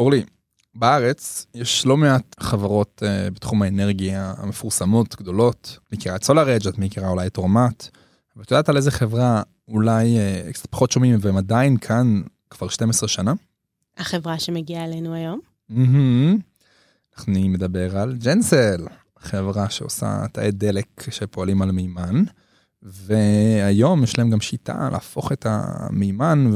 אורלי, בארץ יש לא מעט חברות uh, בתחום האנרגיה המפורסמות, גדולות. מכירה את סולאר אג', את מכירה אולי את אורמט. ואת יודעת על איזה חברה אולי uh, קצת פחות שומעים והם עדיין כאן כבר 12 שנה? החברה שמגיעה אלינו היום. Mm-hmm. אני מדבר על ג'נסל, חברה שעושה תאי דלק שפועלים על מימן. והיום יש להם גם שיטה להפוך את המימן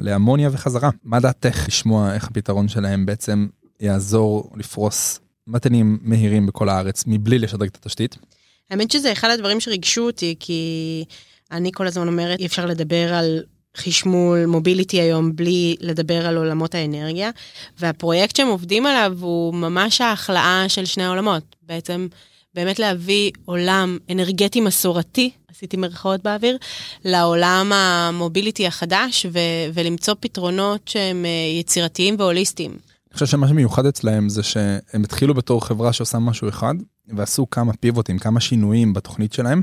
לאמוניה וחזרה. מה דעתך לשמוע איך הפתרון שלהם בעצם יעזור לפרוס מתנים מהירים בכל הארץ מבלי לשדרג את התשתית? האמת שזה אחד הדברים שריגשו אותי, כי אני כל הזמן אומרת, אי אפשר לדבר על חשמול, מוביליטי היום, בלי לדבר על עולמות האנרגיה, והפרויקט שהם עובדים עליו הוא ממש ההכלאה של שני העולמות. בעצם באמת להביא עולם אנרגטי מסורתי, עשיתי מרכאות באוויר, לעולם המוביליטי החדש ו- ולמצוא פתרונות שהם אה, יצירתיים והוליסטיים. אני חושב שמה שמיוחד אצלהם זה שהם התחילו בתור חברה שעושה משהו אחד, ועשו כמה פיבוטים, כמה שינויים בתוכנית שלהם,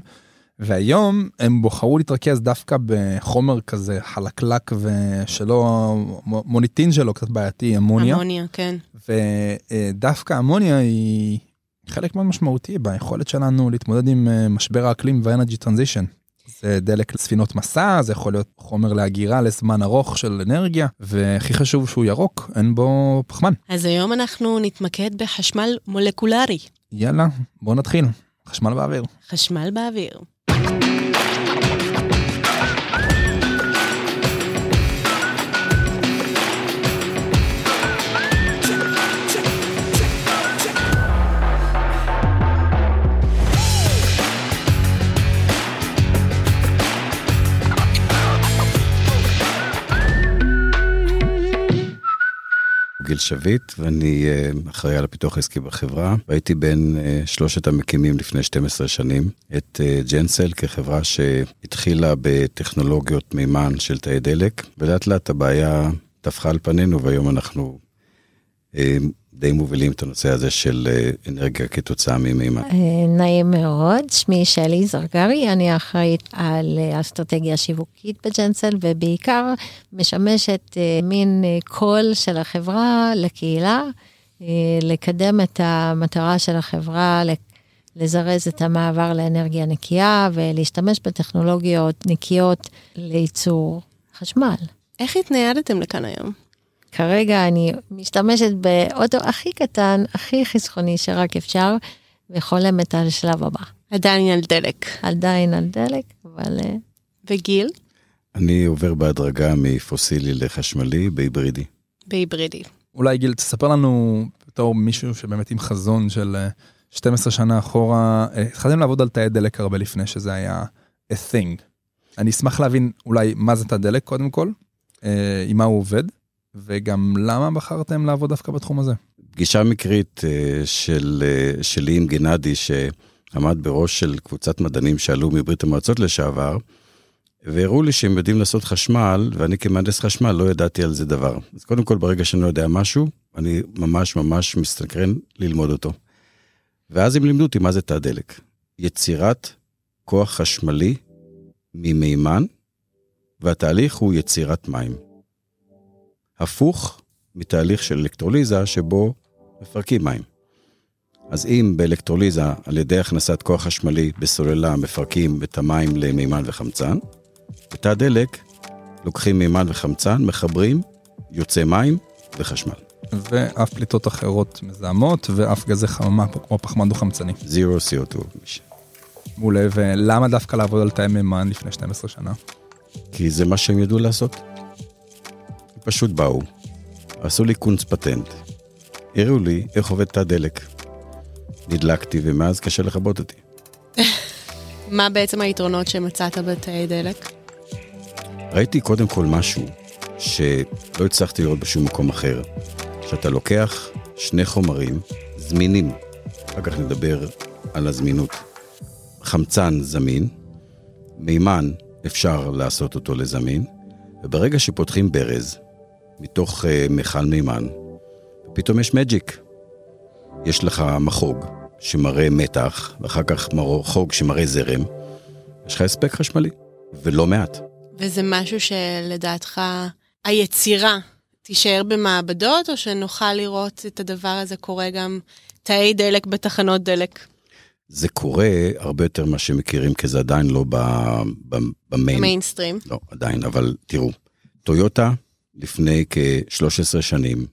והיום הם בחרו להתרכז דווקא בחומר כזה חלקלק ושלא, מוניטין שלו קצת בעייתי, אמוניה. אמוניה, כן. ודווקא אמוניה היא חלק מאוד משמעותי ביכולת שלנו להתמודד עם אה, משבר האקלים ואנרגי טרנזישן. זה דלק לספינות מסע, זה יכול להיות חומר להגירה לזמן ארוך של אנרגיה, והכי חשוב שהוא ירוק, אין בו פחמן. אז היום אנחנו נתמקד בחשמל מולקולרי. יאללה, בוא נתחיל. חשמל באוויר. חשמל באוויר. גיל שביט ואני אה, אחראי על הפיתוח העסקי בחברה. והייתי בין אה, שלושת המקימים לפני 12 שנים. את אה, ג'נסל כחברה שהתחילה בטכנולוגיות מימן של תאי דלק. ולאט לאט הבעיה טפחה על פנינו והיום אנחנו די מובילים את הנושא הזה של אה, אנרגיה כתוצאה ממימן. אה, נעים מאוד, שמי שלי זרגרי, אני אחראית על אה, אסטרטגיה שיווקית בג'נסל ובעיקר משמשת מין קול של החברה לקהילה, לקדם את המטרה של החברה, לזרז את המעבר לאנרגיה נקייה ולהשתמש בטכנולוגיות נקיות לייצור חשמל. איך התניידתם לכאן היום? כרגע אני משתמשת באוטו הכי קטן, הכי חסכוני שרק אפשר, וחולמת על שלב הבא. עדיין על דלק. עדיין על דלק, אבל... אה, וגיל? אני עובר בהדרגה מפוסילי לחשמלי בהיברידי. בהיברידי. אולי גיל, תספר לנו בתור מישהו שבאמת עם חזון של 12 אה, שנה אחורה, אה, התחלתם לעבוד על תאי דלק הרבה לפני שזה היה a thing. אני אשמח להבין אולי מה זה תא דלק קודם כל, עם מה הוא עובד, וגם למה בחרתם לעבוד דווקא בתחום הזה? פגישה מקרית אה, של, אה, שלי עם גנדי, שעמד בראש של קבוצת מדענים שעלו מברית המועצות לשעבר, והראו לי שהם יודעים לעשות חשמל, ואני כמהנדס חשמל לא ידעתי על זה דבר. אז קודם כל, ברגע שאני לא יודע משהו, אני ממש ממש מסתקרן ללמוד אותו. ואז הם לימדו אותי מה זה תא דלק. יצירת כוח חשמלי ממימן, והתהליך הוא יצירת מים. הפוך מתהליך של אלקטרוליזה שבו מפרקים מים. אז אם באלקטרוליזה, על ידי הכנסת כוח חשמלי בסוללה, מפרקים את המים למימן וחמצן, בתא דלק לוקחים מימן וחמצן, מחברים, יוצא מים וחשמל. ואף פליטות אחרות מזהמות, ואף גזי חממה כמו פחמן דו-חמצני. זירו CO2. מעולה, ולמה דווקא לעבוד על תאי מימן לפני 12 שנה? כי זה מה שהם ידעו לעשות. פשוט באו, עשו לי קונץ פטנט, הראו לי איך עובד תא דלק. נדלקתי ומאז קשה לכבות אותי. מה בעצם היתרונות שמצאת בתאי דלק? ראיתי קודם כל משהו שלא הצלחתי לראות בשום מקום אחר. שאתה לוקח שני חומרים זמינים, אחר כך נדבר על הזמינות. חמצן זמין, מימן אפשר לעשות אותו לזמין, וברגע שפותחים ברז, מתוך uh, מכל מימן, ופתאום יש מג'יק. יש לך מחוג שמראה מתח, ואחר כך מחוג שמראה זרם, יש לך הספק חשמלי, ולא מעט. וזה משהו שלדעתך היצירה תישאר במעבדות, או שנוכל לראות את הדבר הזה קורה גם תאי דלק בתחנות דלק? זה קורה הרבה יותר ממה שמכירים, כי זה עדיין לא ב- ב- במיין. מיינסטרים. לא, עדיין, אבל תראו, טויוטה לפני כ-13 שנים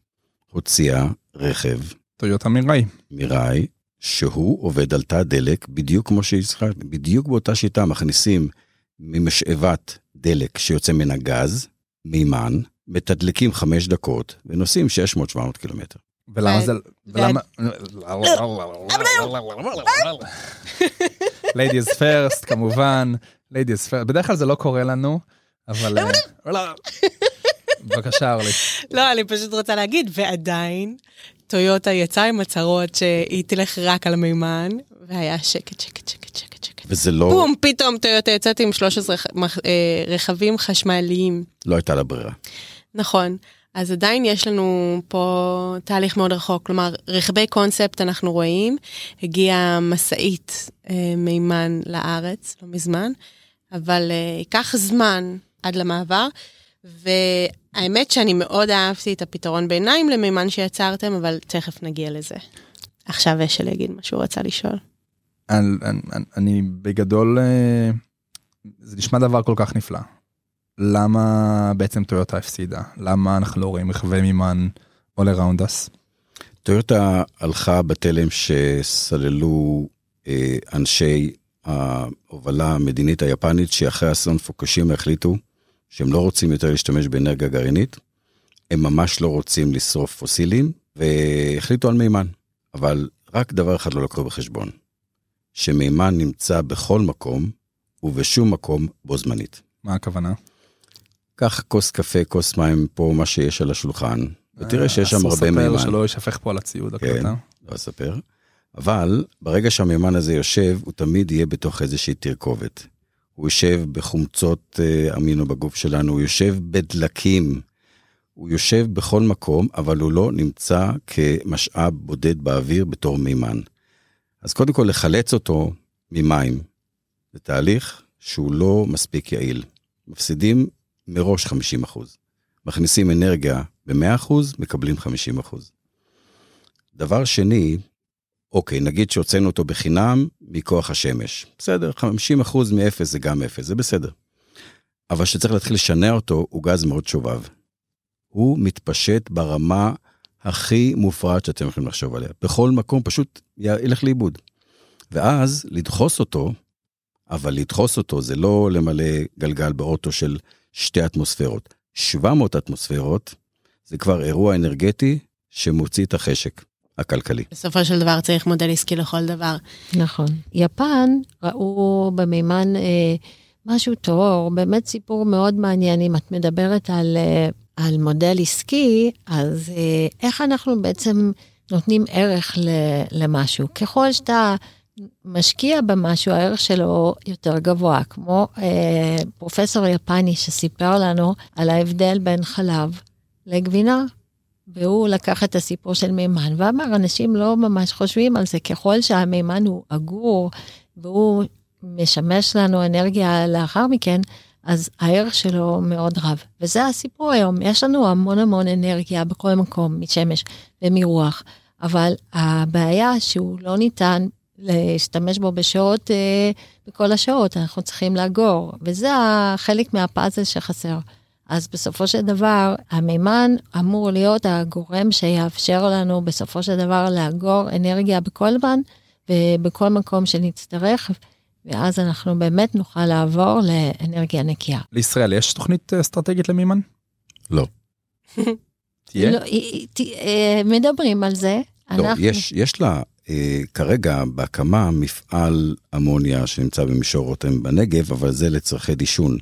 הוציאה רכב טויוטה מיראי. מיראי, שהוא עובד על תא דלק בדיוק כמו שהזכרת, בדיוק באותה שיטה מכניסים ממשאבת דלק שיוצא מן הגז, מימן, מתדלקים חמש דקות ונוסעים 600-700 קילומטר. ולמה זה... ולמה... ladies first כמובן, ladies first, בדרך כלל זה לא קורה לנו, אבל... אה, בבקשה אורלי. לא, אני פשוט רוצה להגיד, ועדיין, טויוטה יצאה עם הצהרות שהיא תלך רק על מימן, והיה שקט, שקט, שקט, שקט, שקט. וזה לא, בום, פתאום טויוטה יצאת עם 13 ח- מח- אה, רכבים חשמליים. לא הייתה לה ברירה. נכון. אז עדיין יש לנו פה תהליך מאוד רחוק, כלומר, רכבי קונספט אנחנו רואים, הגיעה משאית אה, מימן לארץ לא מזמן, אבל אה, ייקח זמן עד למעבר, והאמת שאני מאוד אהבתי את הפתרון ביניים למימן שיצרתם, אבל תכף נגיע לזה. עכשיו אשל יגיד מה שהוא רצה לשאול. אני, אני, אני בגדול, אה, זה נשמע דבר כל כך נפלא. למה בעצם טויוטה הפסידה? למה אנחנו לא רואים רכבי מימן all around us? טויוטה הלכה בתלם שסללו אה, אנשי ההובלה המדינית היפנית, שאחרי אסון פוקושימה החליטו שהם לא רוצים יותר להשתמש באנרגיה גרעינית, הם ממש לא רוצים לשרוף פוסילים, והחליטו על מימן. אבל רק דבר אחד לא לקחו בחשבון, שמימן נמצא בכל מקום ובשום מקום בו זמנית. מה הכוונה? קח כוס קפה, כוס מים, פה מה שיש על השולחן, ותראה שיש שם הרבה אסור מימן. לספר שלא יישפך פה על הציוד כן. הקלטה. לא אספר. אבל ברגע שהמימן הזה יושב, הוא תמיד יהיה בתוך איזושהי תרכובת. הוא יושב בחומצות אה, אמינו בגוף שלנו, הוא יושב בדלקים, הוא יושב בכל מקום, אבל הוא לא נמצא כמשאב בודד באוויר בתור מימן. אז קודם כל לחלץ אותו ממים, זה תהליך שהוא לא מספיק יעיל. מפסידים מראש 50 אחוז. מכניסים אנרגיה ב-100 אחוז, מקבלים 50 אחוז. דבר שני, אוקיי, נגיד שהוצאנו אותו בחינם מכוח השמש. בסדר, 50 אחוז מאפס זה גם אפס, זה בסדר. אבל כשצריך להתחיל לשנע אותו, הוא גז מאוד שובב. הוא מתפשט ברמה הכי מופרעת שאתם יכולים לחשוב עליה. בכל מקום פשוט ילך לאיבוד. ואז לדחוס אותו, אבל לדחוס אותו זה לא למלא גלגל באוטו של שתי אטמוספירות. 700 אטמוספירות זה כבר אירוע אנרגטי שמוציא את החשק הכלכלי. בסופו של דבר צריך מודל עסקי לכל דבר. נכון. יפן ראו במימן אה, משהו טהור, באמת סיפור מאוד מעניין. אם את מדברת על, אה, על מודל עסקי, אז אה, איך אנחנו בעצם נותנים ערך ל, למשהו? ככל שאתה משקיע במשהו, הערך שלו יותר גבוה, כמו אה, פרופסור יפני שסיפר לנו על ההבדל בין חלב לגבינה. והוא לקח את הסיפור של מימן ואמר, אנשים לא ממש חושבים על זה, ככל שהמימן הוא אגור והוא משמש לנו אנרגיה לאחר מכן, אז הערך שלו מאוד רב. וזה הסיפור היום, יש לנו המון המון אנרגיה בכל מקום, משמש ומרוח, אבל הבעיה שהוא לא ניתן להשתמש בו בשעות, אה, בכל השעות, אנחנו צריכים לאגור, וזה חלק מהפאזל שחסר. אז בסופו של דבר, המימן אמור להיות הגורם שיאפשר לנו בסופו של דבר לאגור אנרגיה בכל זמן ובכל מקום שנצטרך, ואז אנחנו באמת נוכל לעבור לאנרגיה נקייה. לישראל יש תוכנית אה, אסטרטגית למימן? לא. תהיה? לא, היא- ת- אה, מדברים על זה. לא, אנחנו- יש, יש לה אה, כרגע בהקמה מפעל אמוניה שנמצא במישור רותם בנגב, אבל זה לצרכי דישון.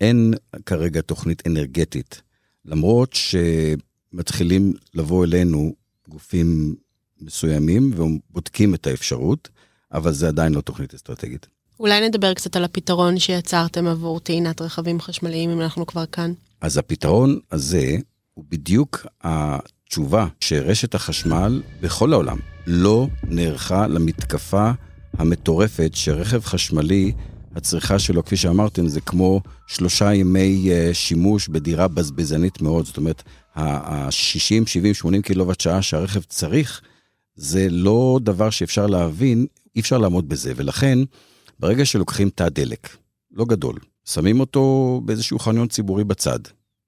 אין כרגע תוכנית אנרגטית, למרות שמתחילים לבוא אלינו גופים מסוימים ובודקים את האפשרות, אבל זה עדיין לא תוכנית אסטרטגית. אולי נדבר קצת על הפתרון שיצרתם עבור טעינת רכבים חשמליים, אם אנחנו כבר כאן. אז הפתרון הזה הוא בדיוק התשובה שרשת החשמל בכל העולם לא נערכה למתקפה המטורפת שרכב חשמלי הצריכה שלו, כפי שאמרתם, זה כמו שלושה ימי אה, שימוש בדירה בזבזנית מאוד. זאת אומרת, ה-60, 70, 80 קילוואט שעה שהרכב צריך, זה לא דבר שאפשר להבין, אי אפשר לעמוד בזה. ולכן, ברגע שלוקחים תא דלק, לא גדול, שמים אותו באיזשהו חניון ציבורי בצד,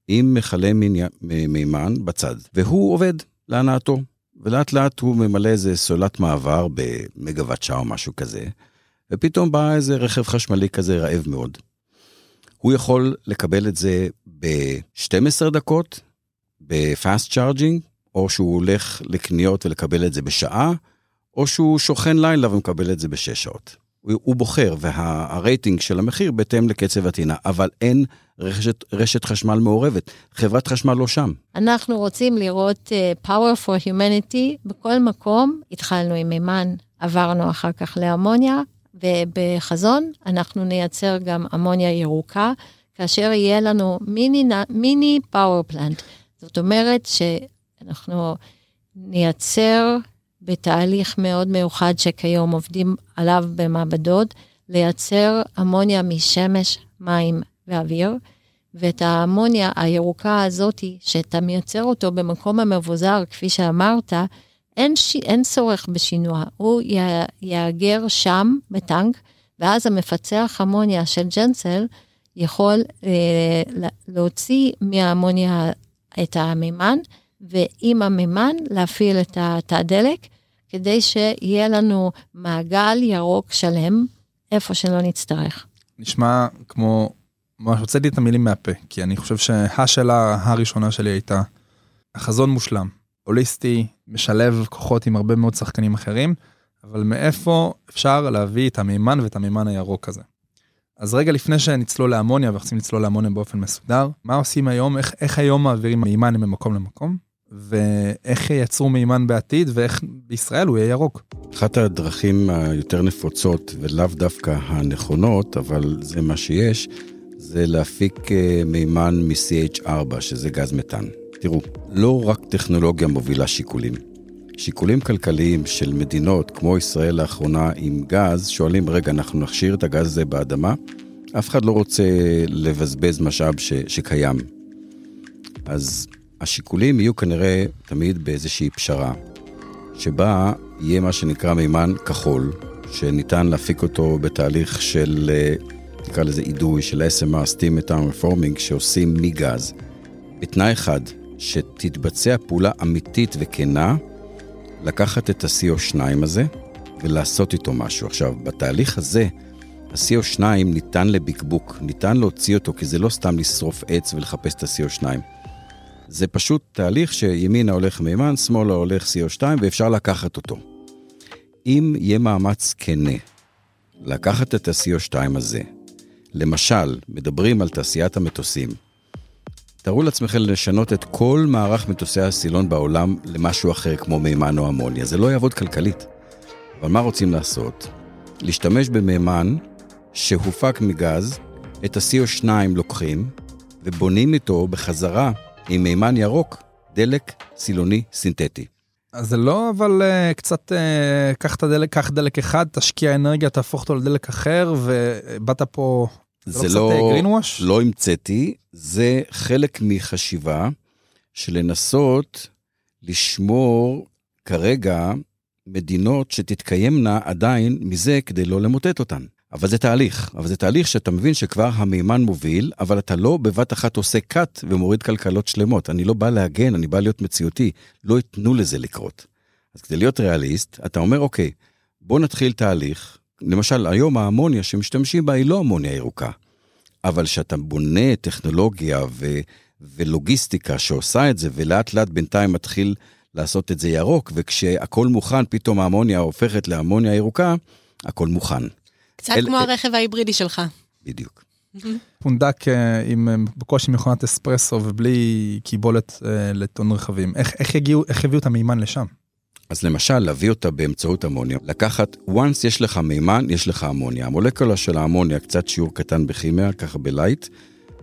עם מכלי מימן בצד, והוא עובד להנאתו. ולאט לאט הוא ממלא איזה סוללת מעבר במגוואט שעה או משהו כזה, ופתאום בא איזה רכב חשמלי כזה רעב מאוד. הוא יכול לקבל את זה ב-12 דקות, ב fast charging, או שהוא הולך לקניות ולקבל את זה בשעה, או שהוא שוכן לילה ומקבל את זה בשש שעות. הוא בוחר, והרייטינג של המחיר בהתאם לקצב הטעינה, אבל אין רשת, רשת חשמל מעורבת. חברת חשמל לא שם. אנחנו רוצים לראות uh, Power for Humanity בכל מקום. התחלנו עם מימן, עברנו אחר כך לאמוניה, ובחזון אנחנו נייצר גם אמוניה ירוקה, כאשר יהיה לנו מיני, מיני פאוור פלנט. זאת אומרת שאנחנו נייצר בתהליך מאוד מיוחד שכיום עובדים עליו במעבדות, לייצר אמוניה משמש, מים ואוויר, ואת האמוניה הירוקה הזאתי, שאתה מייצר אותו במקום המבוזר, כפי שאמרת, אין, ש... אין צורך בשינוע, הוא יהגר שם בטנק, ואז המפצח אמוניה של ג'נסל יכול אה, להוציא מהאמוניה את המימן, ועם המימן להפעיל את התא הדלק, כדי שיהיה לנו מעגל ירוק שלם, איפה שלא נצטרך. נשמע כמו, ממש הוצאתי את המילים מהפה, כי אני חושב שהשאלה הראשונה שלי הייתה, החזון מושלם, הוליסטי, משלב כוחות עם הרבה מאוד שחקנים אחרים, אבל מאיפה אפשר להביא את המימן ואת המימן הירוק הזה? אז רגע לפני שנצלול לאמוניה, ואנחנו רוצים לצלול לאמוניה באופן מסודר, מה עושים היום, איך, איך היום מעבירים מימן ממקום למקום? ואיך ייצרו מימן בעתיד ואיך בישראל הוא יהיה ירוק. אחת הדרכים היותר נפוצות ולאו דווקא הנכונות, אבל זה מה שיש, זה להפיק אה, מימן מ-CH4, שזה גז מתאן. תראו, לא רק טכנולוגיה מובילה שיקולים. שיקולים כלכליים של מדינות כמו ישראל לאחרונה עם גז, שואלים, רגע, אנחנו נכשיר את הגז הזה באדמה? אף אחד לא רוצה לבזבז משאב ש, שקיים. אז השיקולים יהיו כנראה תמיד באיזושהי פשרה, שבה יהיה מה שנקרא מימן כחול, שניתן להפיק אותו בתהליך של, נקרא לזה אידוי, של SMR, Steam Metal Reforming, שעושים מגז, בתנאי אחד, שתתבצע פעולה אמיתית וכנה, לקחת את ה-CO2 הזה ולעשות איתו משהו. עכשיו, בתהליך הזה, ה-CO2 ניתן לבקבוק, ניתן להוציא אותו, כי זה לא סתם לשרוף עץ ולחפש את ה-CO2. זה פשוט תהליך שימינה הולך מימן, שמאלה הולך CO2 ואפשר לקחת אותו. אם יהיה מאמץ כנה לקחת את ה-CO2 הזה, למשל, מדברים על תעשיית המטוסים, תארו לעצמכם לשנות את כל מערך מטוסי הסילון בעולם למשהו אחר כמו מימן או אמוניה. זה לא יעבוד כלכלית. אבל מה רוצים לעשות? להשתמש במימן שהופק מגז, את ה-CO2 לוקחים ובונים איתו בחזרה עם מימן ירוק, דלק סילוני סינתטי. אז זה לא אבל uh, קצת uh, קח את הדלק, קח דלק אחד, תשקיע אנרגיה, תהפוך אותו לדלק אחר, ובאת פה... זה לא, לא, לא המצאתי, זה חלק מחשיבה של לנסות לשמור כרגע מדינות שתתקיימנה עדיין מזה כדי לא למוטט אותן. אבל זה תהליך, אבל זה תהליך שאתה מבין שכבר המימן מוביל, אבל אתה לא בבת אחת עושה cut ומוריד כלכלות שלמות. אני לא בא להגן, אני בא להיות מציאותי. לא ייתנו לזה לקרות. אז כדי להיות ריאליסט, אתה אומר, אוקיי, בוא נתחיל תהליך. למשל, היום האמוניה שמשתמשים בה היא לא אמוניה ירוקה. אבל כשאתה בונה טכנולוגיה ו- ולוגיסטיקה שעושה את זה, ולאט לאט בינתיים מתחיל לעשות את זה ירוק, וכשהכול מוכן, פתאום האמוניה הופכת לאמוניה ירוקה, הכל מוכן. קצת אל... כמו הרכב ההיברידי שלך. בדיוק. פונדק אה, עם אה, בקושי מכונת אספרסו ובלי קיבולת אה, לטון רכבים. איך, איך, יגיעו, איך הביאו את המימן לשם? אז למשל, להביא אותה באמצעות אמוניה, לקחת, once יש לך מימן, יש לך אמוניה. המולקולה של האמוניה, קצת שיעור קטן בכימיה, ככה בלייט,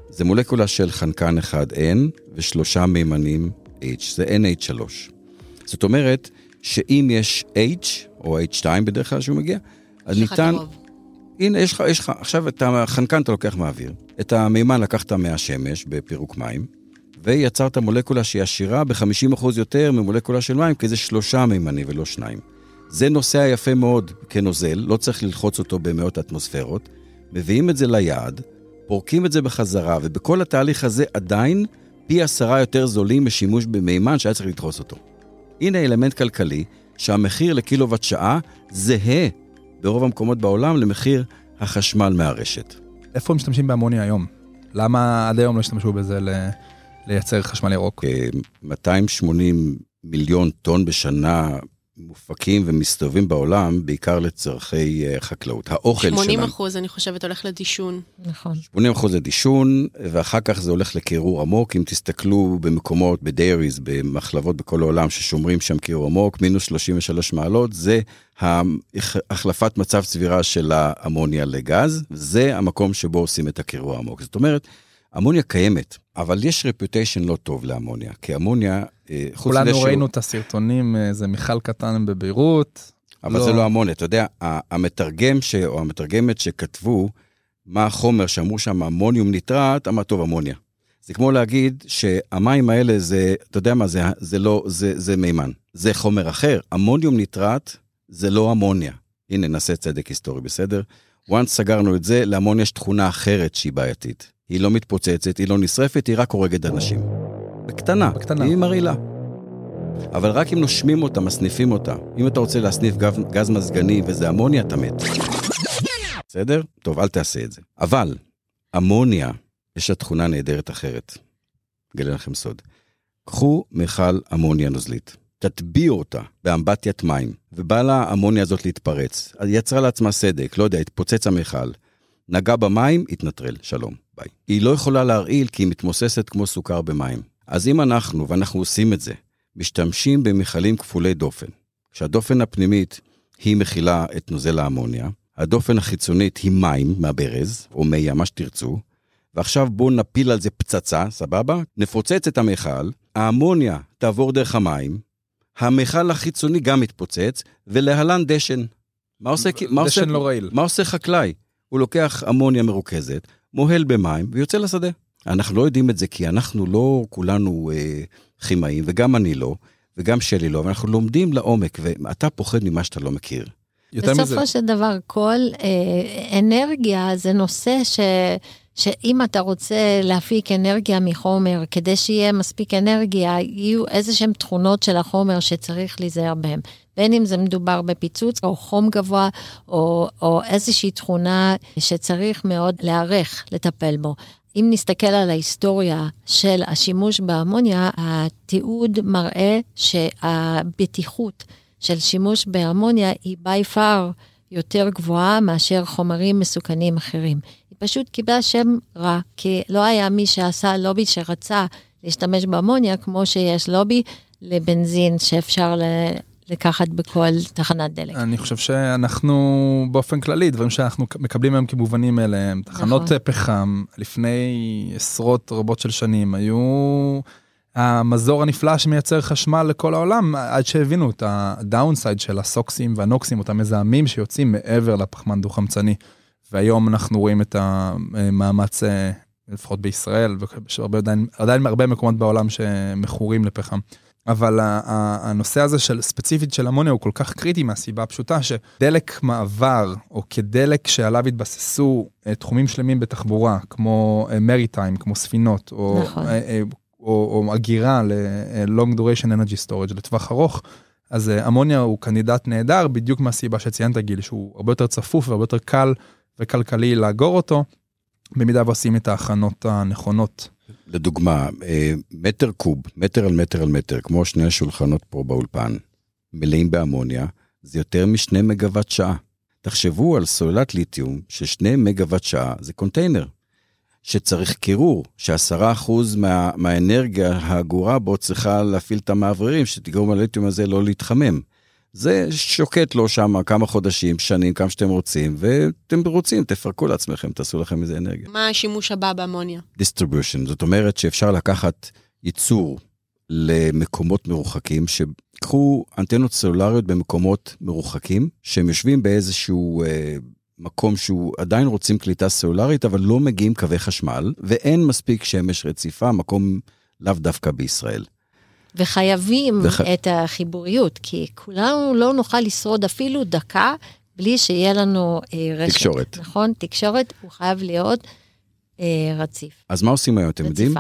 זה מולקולה של חנקן אחד N ושלושה מימנים H, זה NH3. זאת אומרת, שאם יש H, או H2 בדרך כלל שהוא מגיע, אז ניתן... הנה, יש לך, יש לך, עכשיו את החנקן אתה לוקח מהאוויר, את המימן לקחת מהשמש בפירוק מים, ויצרת מולקולה שהיא עשירה ב-50% יותר ממולקולה של מים, כי זה שלושה מימנים ולא שניים. זה נוסע יפה מאוד כנוזל, לא צריך ללחוץ אותו במאות אטמוספירות, מביאים את זה ליעד, פורקים את זה בחזרה, ובכל התהליך הזה עדיין פי עשרה יותר זולים משימוש במימן שהיה צריך לדחוס אותו. הנה אלמנט כלכלי שהמחיר לקילוואט שעה זהה ברוב המקומות בעולם למחיר החשמל מהרשת. איפה משתמשים באמוניה היום? למה עד היום לא השתמשו בזה ל... לייצר חשמל ירוק? 280 מיליון טון בשנה מופקים ומסתובבים בעולם, בעיקר לצורכי uh, חקלאות. האוכל 80 שלנו... 80 אחוז, אני חושבת, הולך לדישון. נכון. 80 אחוז לדישון, ואחר כך זה הולך לקירור עמוק. אם תסתכלו במקומות, בדייריז, במחלבות בכל העולם, ששומרים שם קירור עמוק, מינוס 33 מעלות, זה החלפת מצב צבירה של האמוניה לגז, זה המקום שבו עושים את הקירור העמוק. זאת אומרת, אמוניה קיימת, אבל יש רפיוטיישן לא טוב לאמוניה, כי אמוניה, אה, חוץ כולנו שהוא... ראינו את הסרטונים, איזה מיכל קטן בביירות. אבל לא... זה לא אמוניה, אתה יודע, המתרגם ש... או המתרגמת שכתבו מה החומר שאמרו שם אמוניום ניטרט, אמר טוב אמוניה. זה כמו להגיד שהמים האלה זה, אתה יודע מה, זה, זה לא, זה, זה מימן. זה חומר אחר. אמוניום ניטרט זה לא אמוניה. הנה, נעשה צדק היסטורי, בסדר? once סגרנו את זה, לאמוניה יש תכונה אחרת שהיא בעייתית. היא לא מתפוצצת, היא לא נשרפת, היא רק הורגת אנשים. בקטנה, בקטנה. היא מרעילה. אבל רק אם נושמים אותה, מסניפים אותה. אם אתה רוצה להסניף גז, גז מזגני וזה אמוניה, אתה מת. בסדר? טוב, אל תעשה את זה. אבל אמוניה, יש לה תכונה נהדרת אחרת. אגלה לכם סוד. קחו מכל אמוניה נוזלית, תטביעו אותה באמבטיית מים, ובא לה האמוניה הזאת להתפרץ. יצרה לעצמה סדק, לא יודע, התפוצץ המכל. נגע במים, התנטרל, שלום, ביי. היא לא יכולה להרעיל כי היא מתמוססת כמו סוכר במים. אז אם אנחנו, ואנחנו עושים את זה, משתמשים במכלים כפולי דופן, כשהדופן הפנימית היא מכילה את נוזל האמוניה, הדופן החיצונית היא מים מהברז, או מי ים, מה שתרצו, ועכשיו בואו נפיל על זה פצצה, סבבה? נפוצץ את המכל, האמוניה תעבור דרך המים, המכל החיצוני גם מתפוצץ, ולהלן דשן. מה עושה, דשן מה עושה, לא רעיל. מה עושה חקלאי? הוא לוקח אמוניה מרוכזת, מוהל במים ויוצא לשדה. אנחנו לא יודעים את זה כי אנחנו לא כולנו אה, כימאים, וגם אני לא, וגם שלי לא, ואנחנו לומדים לעומק, ואתה פוחד ממה שאתה לא מכיר. בסופו מזה... של דבר, כל אה, אנרגיה זה נושא ש... שאם אתה רוצה להפיק אנרגיה מחומר, כדי שיהיה מספיק אנרגיה, יהיו איזה שהן תכונות של החומר שצריך להיזהר בהן. בין אם זה מדובר בפיצוץ או חום גבוה, או, או איזושהי תכונה שצריך מאוד להיערך לטפל בו. אם נסתכל על ההיסטוריה של השימוש באמוניה, התיעוד מראה שהבטיחות של שימוש באמוניה היא by far יותר גבוהה מאשר חומרים מסוכנים אחרים. היא פשוט קיבלה שם רע, כי לא היה מי שעשה לובי שרצה להשתמש באמוניה, כמו שיש לובי לבנזין שאפשר לקחת בכל תחנת דלק. אני חושב שאנחנו באופן כללי, דברים שאנחנו מקבלים היום כמובנים אליהם, תחנות נכון. פחם לפני עשרות רבות של שנים היו המזור הנפלא שמייצר חשמל לכל העולם, עד שהבינו את הדאונסייד של הסוקסים והנוקסים, אותם מזהמים שיוצאים מעבר לפחמן דו-חמצני. והיום אנחנו רואים את המאמץ, לפחות בישראל, ועדיין בהרבה מקומות בעולם שמכורים לפחם. אבל הנושא הזה של ספציפית של אמוניה הוא כל כך קריטי מהסיבה הפשוטה שדלק מעבר או כדלק שעליו התבססו אה, תחומים שלמים בתחבורה כמו מריטיים אה, כמו ספינות או, נכון. אה, או, או אגירה ל-long duration energy storage לטווח ארוך. אז אמוניה הוא candidate נהדר בדיוק מהסיבה שציינת גיל שהוא הרבה יותר צפוף והרבה יותר קל וכלכלי לאגור אותו במידה ועושים את ההכנות הנכונות. לדוגמה, אה, מטר קוב, מטר על מטר על מטר, כמו שני השולחנות פה באולפן, מלאים באמוניה, זה יותר משני מגוואט שעה. תחשבו על סוללת ליתיום ששני מגוואט שעה זה קונטיינר, שצריך קירור, שעשרה אחוז מה, מהאנרגיה האגורה בו צריכה להפעיל את המאווררים, שתגרום לליתיום הזה לא להתחמם. זה שוקט לו שם כמה חודשים, שנים, כמה שאתם רוצים, ואתם רוצים, תפרקו לעצמכם, תעשו לכם איזה אנרגיה. מה השימוש הבא באמוניה? distribution, זאת אומרת שאפשר לקחת ייצור למקומות מרוחקים, שקחו אנטנות סלולריות במקומות מרוחקים, שהם יושבים באיזשהו אה, מקום שהוא עדיין רוצים קליטה סלולרית, אבל לא מגיעים קווי חשמל, ואין מספיק שמש רציפה, מקום לאו דווקא בישראל. וחייבים וח... את החיבוריות, כי כולנו לא נוכל לשרוד אפילו דקה בלי שיהיה לנו אה, רשת. תקשורת. נכון? תקשורת, הוא חייב להיות אה, רציף. אז מה עושים היום, אתם יודעים?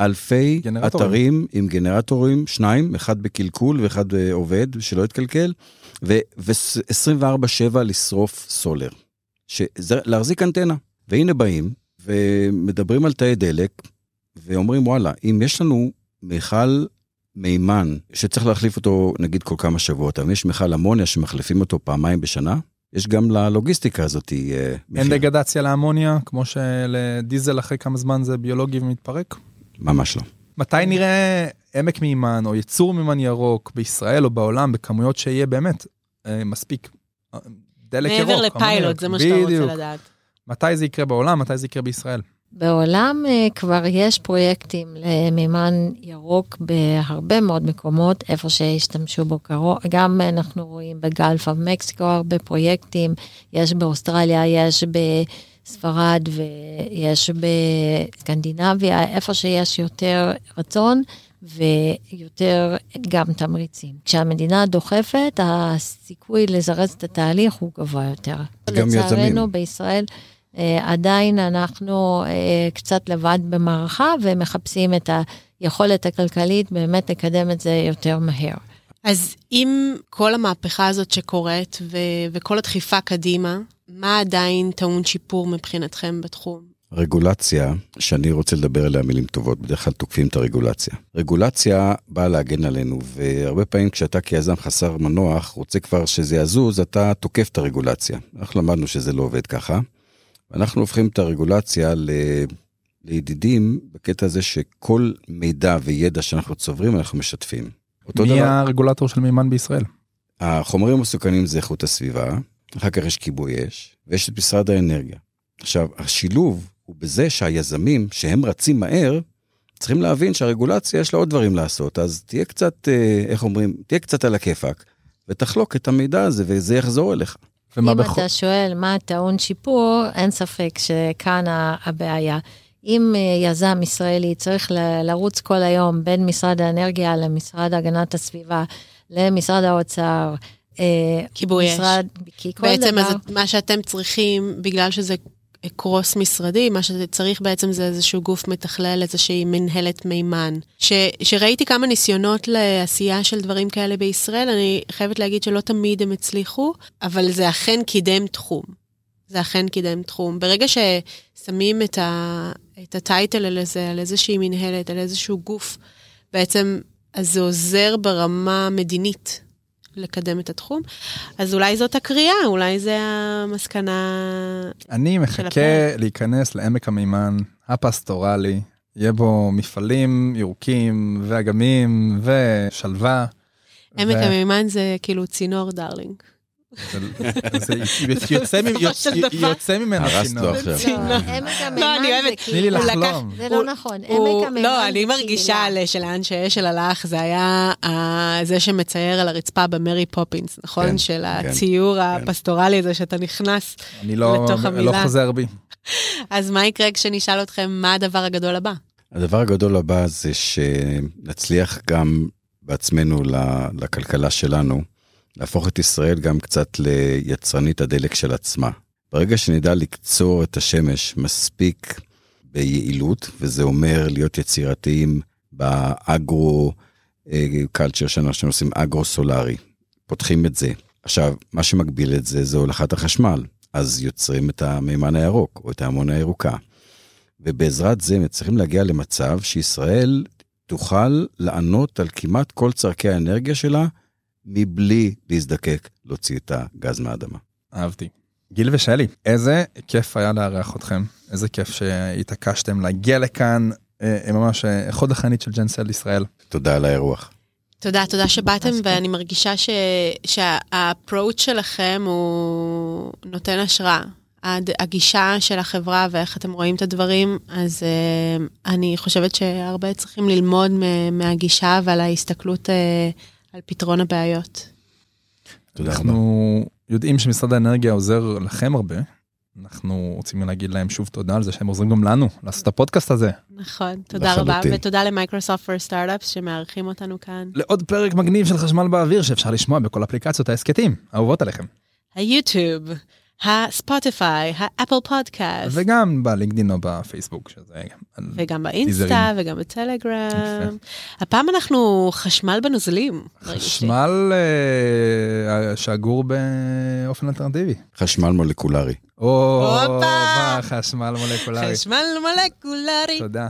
אלפי גנרטורים. אתרים עם גנרטורים, שניים, אחד בקלקול ואחד אה, עובד, שלא יתקלקל, ו-24/7 לשרוף סולר. שזה, להחזיק אנטנה. והנה באים ומדברים על תאי דלק, ואומרים, וואלה, אם יש לנו מיכל מימן שצריך להחליף אותו נגיד כל כמה שבועות, אבל יש מיכל אמוניה שמחליפים אותו פעמיים בשנה, יש גם ללוגיסטיקה הזאת אה, מחיר. אין דגדציה לאמוניה, כמו שלדיזל אחרי כמה זמן זה ביולוגי ומתפרק? ממש לא. מתי נראה עמק מימן או יצור מימן ירוק בישראל או בעולם בכמויות שיהיה באמת אה, מספיק אה, דלק ירוק? מעבר לפיילוט, זה מה שאתה רוצה לדעת. מתי זה יקרה בעולם, מתי זה יקרה בישראל? בעולם uh, כבר יש פרויקטים למימן ירוק בהרבה מאוד מקומות, איפה שהשתמשו בו קרוב, גם אנחנו רואים בגלף אב מקסיקו הרבה פרויקטים, יש באוסטרליה, יש בספרד ויש בסקנדינביה, איפה שיש יותר רצון ויותר גם תמריצים. כשהמדינה דוחפת, הסיכוי לזרז את התהליך הוא גבוה יותר. גם יזמים. לצערנו בישראל, אה, עדיין אנחנו אה, קצת לבד במערכה ומחפשים את היכולת הכלכלית באמת לקדם את זה יותר מהר. אז עם כל המהפכה הזאת שקורית ו- וכל הדחיפה קדימה, מה עדיין טעון שיפור מבחינתכם בתחום? רגולציה, שאני רוצה לדבר עליה מילים טובות, בדרך כלל תוקפים את הרגולציה. רגולציה באה להגן עלינו, והרבה פעמים כשאתה כיזם חסר מנוח, רוצה כבר שזה יזוז, אתה תוקף את הרגולציה. אנחנו למדנו שזה לא עובד ככה. אנחנו הופכים את הרגולציה ל... לידידים בקטע הזה שכל מידע וידע שאנחנו צוברים אנחנו משתפים. מי דבר... הרגולטור של מימן בישראל? החומרים המסוכנים זה איכות הסביבה, אחר כך יש כיבוי אש, ויש את משרד האנרגיה. עכשיו, השילוב הוא בזה שהיזמים, שהם רצים מהר, צריכים להבין שהרגולציה יש לה עוד דברים לעשות, אז תהיה קצת, אה, איך אומרים, תהיה קצת על הכיפאק, ותחלוק את המידע הזה, וזה יחזור אליך. אם בכל... אתה שואל מה טעון שיפור, אין ספק שכאן הבעיה. אם אה, יזם ישראלי צריך לרוץ כל היום בין משרד האנרגיה למשרד הגנת הסביבה, למשרד האוצר, אה, כיבוי אש. בעצם דבר... מה שאתם צריכים, בגלל שזה קרוס משרדי, מה שזה צריך בעצם זה איזשהו גוף מתכלל, איזושהי מנהלת מימן. ש, שראיתי כמה ניסיונות לעשייה של דברים כאלה בישראל, אני חייבת להגיד שלא תמיד הם הצליחו, אבל זה אכן קידם תחום. זה אכן קידם תחום. ברגע ששמים את, ה, את הטייטל על, איזה, על איזושהי מנהלת, על איזשהו גוף, בעצם, אז זה עוזר ברמה המדינית לקדם את התחום. אז אולי זאת הקריאה, אולי זה המסקנה אני מחכה להיכנס לעמק המימן הפסטורלי, יהיה בו מפעלים ירוקים ואגמים ושלווה. עמק ו... המימן זה כאילו צינור darling. יוצא ממנו צינור. לא, אני אוהבת. תני לי לחלום. זה לא נכון. עמק המימן לא, אני מרגישה שלאן שאשל הלך, זה היה זה שמצייר על הרצפה במרי פופינס, נכון? כן, של כן, הציור כן. הפסטורלי הזה שאתה נכנס לא- לתוך המילה. אני לא חוזר בי. אז מה יקרה כשנשאל אתכם מה הדבר הגדול הבא? הדבר הגדול הבא זה שנצליח גם בעצמנו לכלכלה שלנו. להפוך את ישראל גם קצת ליצרנית הדלק של עצמה. ברגע שנדע לקצור את השמש מספיק ביעילות, וזה אומר להיות יצירתיים באגרו קלצ'ר שאנחנו עושים אגרו סולארי, פותחים את זה. עכשיו, מה שמגביל את זה זה הולכת החשמל, אז יוצרים את המימן הירוק או את ההמון הירוקה. ובעזרת זה מצליחים להגיע למצב שישראל תוכל לענות על כמעט כל צורכי האנרגיה שלה מבלי להזדקק להוציא את הגז מהאדמה. אהבתי. גיל ושלי, איזה כיף היה לארח אתכם, איזה כיף שהתעקשתם להגיע לכאן, אה, ממש אה, חוד החנית של ג'נסל ישראל. תודה על האירוח. תודה, תודה שבאתם, ואני מרגישה ש... שהאפרוץ' שלכם הוא נותן השראה. הגישה של החברה ואיך אתם רואים את הדברים, אז uh, אני חושבת שהרבה צריכים ללמוד מהגישה ועל ההסתכלות אה, על פתרון הבעיות. תודה רבה. אנחנו יודעים שמשרד האנרגיה עוזר לכם הרבה. אנחנו רוצים להגיד להם שוב תודה על זה שהם עוזרים גם לנו לעשות את הפודקאסט הזה. נכון, תודה רבה, לחלוטין. ותודה ל Microsoft for Startups שמארחים אותנו כאן. לעוד פרק מגניב של חשמל באוויר שאפשר לשמוע בכל אפליקציות ההסכתים, אהובות עליכם. היוטיוב, הספוטיפיי, ה Apple Podcast, וגם בלינקדאין או בפייסבוק, שזה... וגם. באינסטה וגם בטלגרם. יפה. הפעם אנחנו חשמל בנוזלים. חשמל אה, שאגור באופן אלטרנטיבי. חשמל מולקולרי. או, הופה! חשמל מולקולרי. חשמל מולקולרי. תודה.